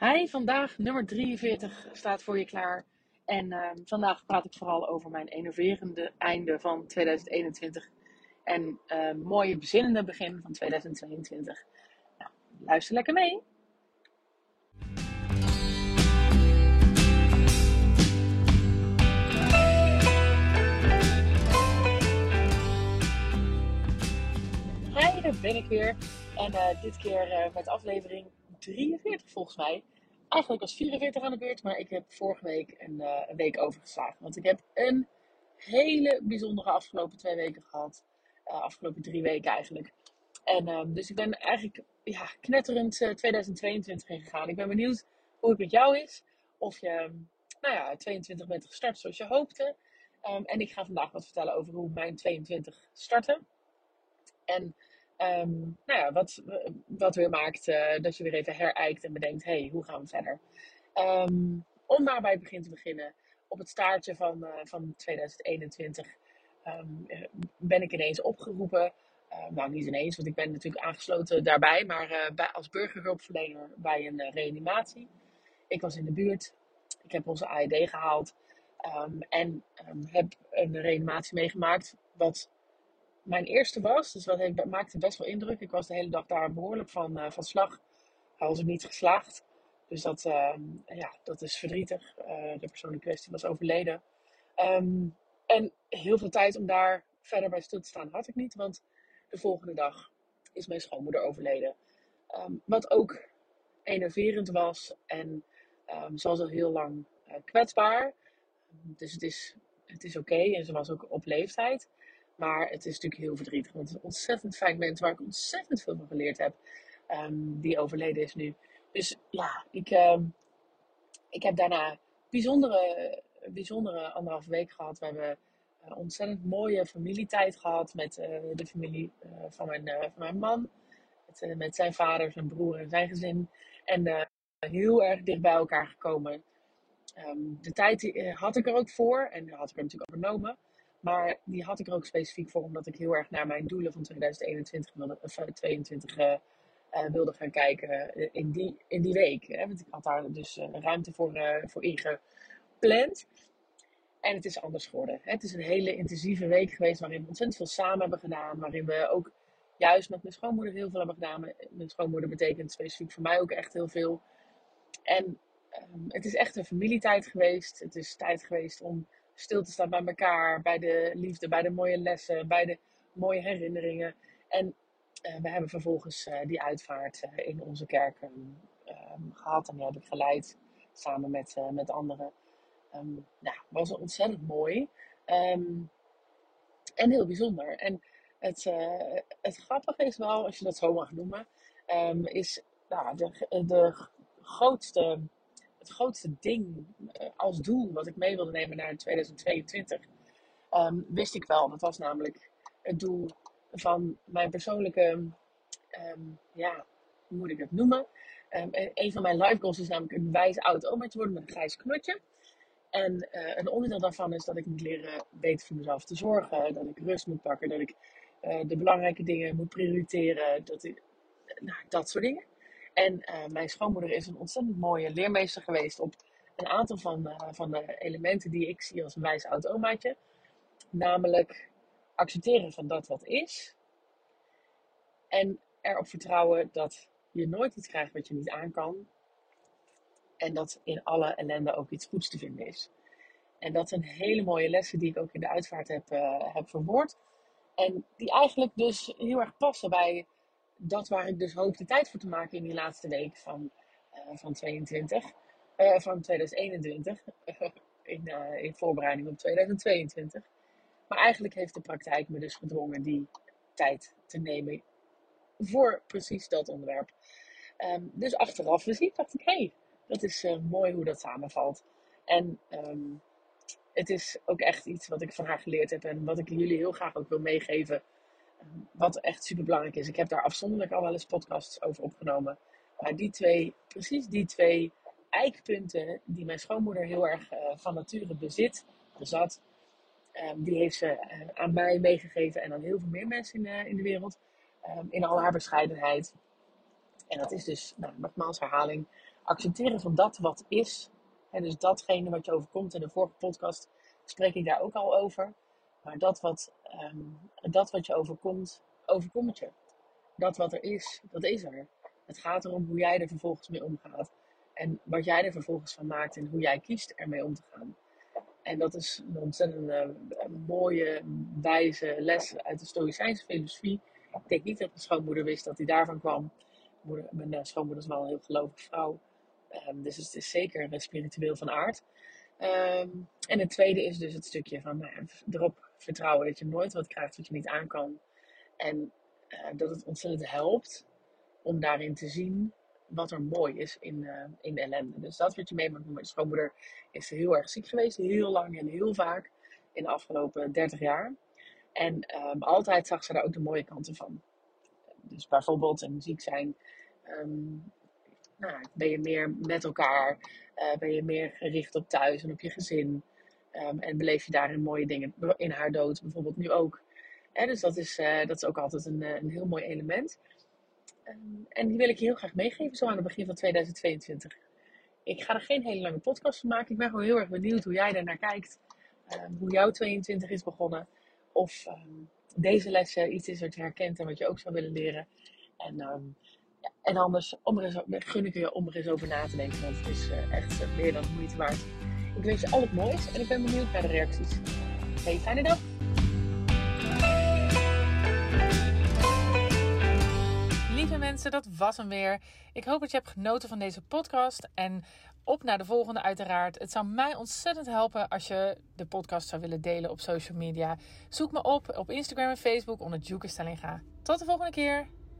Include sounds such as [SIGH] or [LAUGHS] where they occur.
Hi, vandaag nummer 43 staat voor je klaar. En uh, vandaag praat ik vooral over mijn enerverende einde van 2021 en uh, mooie bezinnende begin van 2022. Nou, luister lekker mee. Hi, daar ben ik weer. En uh, dit keer uh, met aflevering 43 volgens mij. Eigenlijk was 44 aan de beurt, maar ik heb vorige week een, uh, een week overgeslagen. Want ik heb een hele bijzondere afgelopen twee weken gehad. Uh, afgelopen drie weken eigenlijk. En uh, dus ik ben eigenlijk ja, knetterend 2022 ingegaan. Ik ben benieuwd hoe het met jou is. Of je nou ja, 22 bent gestart zoals je hoopte. Um, en ik ga vandaag wat vertellen over hoe mijn 22 startte. En Um, nou ja, wat, wat weer maakt uh, dat je weer even herijkt en bedenkt: hé, hey, hoe gaan we verder? Um, om maar bij het begin te beginnen, op het staartje van, uh, van 2021 um, ben ik ineens opgeroepen. Nou, niet ineens, want ik ben natuurlijk aangesloten daarbij, maar uh, bij, als burgerhulpverlener bij een reanimatie. Ik was in de buurt, ik heb onze AED gehaald en heb een reanimatie meegemaakt. Wat mijn eerste was. Dus dat heeft, maakte best wel indruk. Ik was de hele dag daar behoorlijk van, uh, van slag. Hij was ook niet geslaagd. Dus dat, uh, ja, dat is verdrietig. Uh, de persoon in kwestie was overleden. Um, en heel veel tijd om daar verder bij stil te staan had ik niet. Want de volgende dag is mijn schoonmoeder overleden. Um, wat ook enerverend was. En ze was al heel lang kwetsbaar. Dus het is, het is oké. En ze was ook op leeftijd. Maar het is natuurlijk heel verdrietig. Want het is een ontzettend fijn mens waar ik ontzettend veel van geleerd heb. Um, die overleden is nu. Dus ja, ik, um, ik heb daarna bijzondere, bijzondere anderhalve week gehad. We hebben uh, ontzettend mooie familietijd gehad met uh, de familie uh, van, mijn, van mijn man. Met, met, zijn vader, zijn broer en zijn gezin. En heel erg dicht bij elkaar gekomen. Um, de tijd had ik er ook voor en had ik er natuurlijk ook genomen. Maar die had ik er ook specifiek voor, omdat ik heel erg naar mijn doelen van 2021 wilde, of 2022 uh, uh, wilde gaan kijken in die, in die week. Hè? Want ik had daar dus ruimte voor, voor ingepland. En het is anders geworden. Het is een hele intensieve week geweest waarin we ontzettend veel samen hebben gedaan. Waarin we ook juist met mijn schoonmoeder heel veel hebben gedaan. Mijn schoonmoeder betekent specifiek voor mij ook echt heel veel. En um, het is echt een familietijd geweest. Het is tijd geweest om stil te staan bij elkaar, bij de liefde, bij de mooie lessen, bij de mooie herinneringen. En uh, we hebben vervolgens uh, die uitvaart uh, in onze kerk um, gehad en die heb ik geleid samen met, met anderen. Um, nou, was ontzettend mooi en heel bijzonder. En het, het grappige is wel, als je dat zo mag noemen, is nou, de, de grootste het grootste ding uh, als doel wat ik mee wilde nemen naar 2022, um, wist ik wel. Dat was namelijk het doel van mijn persoonlijke, um, ja, hoe moet ik het noemen? Um, een van mijn life goals is namelijk een wijs oud omaatje worden met een grijs knotje. En uh, een onderdeel daarvan is dat ik moet leren beter voor mezelf te zorgen. Dat ik rust moet pakken. Dat ik uh, de belangrijke dingen moet prioriteren. Dat, ik, nou, dat soort dingen. En uh, mijn schoonmoeder is een ontzettend mooie leermeester geweest op een aantal van, uh, van de elementen die ik zie als een wijs oud omaatje. Namelijk accepteren van dat wat is. En erop vertrouwen dat je nooit iets krijgt wat je niet aan kan. En dat in alle ellende ook iets goeds te vinden is. En dat zijn hele mooie lessen die ik ook in de uitvaart heb, uh, heb verwoord. En die eigenlijk dus heel erg passen bij dat waar ik dus hoopte tijd voor te maken in die laatste week van, uh, van 22, uh, van 2021, [LAUGHS] in, uh, in voorbereiding op 2022. Maar eigenlijk heeft de praktijk me dus gedwongen die tijd te nemen voor precies dat onderwerp. Um, dus achteraf gezien dacht ik, hé, hey, dat is mooi hoe dat samenvalt. En um, het is ook echt iets wat ik van haar geleerd heb en wat ik jullie heel graag ook wil meegeven wat echt super belangrijk is. Ik heb daar afzonderlijk al wel eens podcasts over opgenomen. Maar die twee, precies die twee eikpunten die mijn schoonmoeder heel erg uh, van nature bezit, bezat, um, die heeft ze uh, aan mij meegegeven en aan heel veel meer mensen in, uh, in de wereld. Um, in al haar bescheidenheid. En dat is dus, nou, nogmaals herhaling, accepteren van dat wat is. En dus datgene wat je overkomt. In de vorige podcast spreek ik daar ook al over. Maar dat wat, ehm, dat wat je overkomt, overkomt je. Dat wat er is, dat is er. Het gaat erom hoe jij er vervolgens mee omgaat. En wat jij er vervolgens van maakt en hoe jij kiest ermee om te gaan. En dat is een ontzettend uh, mooie, wijze les uit de Stoïcijnse filosofie. Ik denk niet dat mijn schoonmoeder wist dat hij daarvan kwam. mijn uh, schoonmoeder is wel een heel gelovige vrouw. Um, dus het is zeker spiritueel van aard. Um, en het tweede is dus het stukje van nou, erop vertrouwen dat je nooit wat krijgt wat je niet aan kan. En uh, dat het ontzettend helpt om daarin te zien wat er mooi is in, uh, in de ellende. Dus dat wat je met mijn schoonmoeder is heel erg ziek geweest. Heel lang en heel vaak in de afgelopen 30 jaar. En um, altijd zag ze daar ook de mooie kanten van. Dus bijvoorbeeld een ziek zijn. Um, nou, ben je meer met elkaar. Uh, ben je meer gericht op thuis en op je gezin. Um, en beleef je daarin mooie dingen. In haar dood bijvoorbeeld nu ook. Dus dat is, uh, dat is ook altijd een, een heel mooi element. Um, en die wil ik je heel graag meegeven, zo aan het begin van 2022. Ik ga er geen hele lange podcast van maken. Ik ben gewoon heel erg benieuwd hoe jij daar naar kijkt. Um, hoe jouw 22 is begonnen. Of deze lessen iets is wat je herkent en wat je ook zou willen leren. En, en anders om er eens, gun ik je om er eens over na te denken. Want het is echt meer dan moeite waard. Ik wens je al het moois en ik ben benieuwd naar de reacties. Hey, fijne dag! Lieve mensen, dat was hem weer. Ik hoop dat je hebt genoten van deze podcast. En op naar de volgende uiteraard. Het zou mij ontzettend helpen als je de podcast zou willen delen op social media. Zoek me op op Instagram en Facebook onder Juke Stellinga. Tot de volgende keer.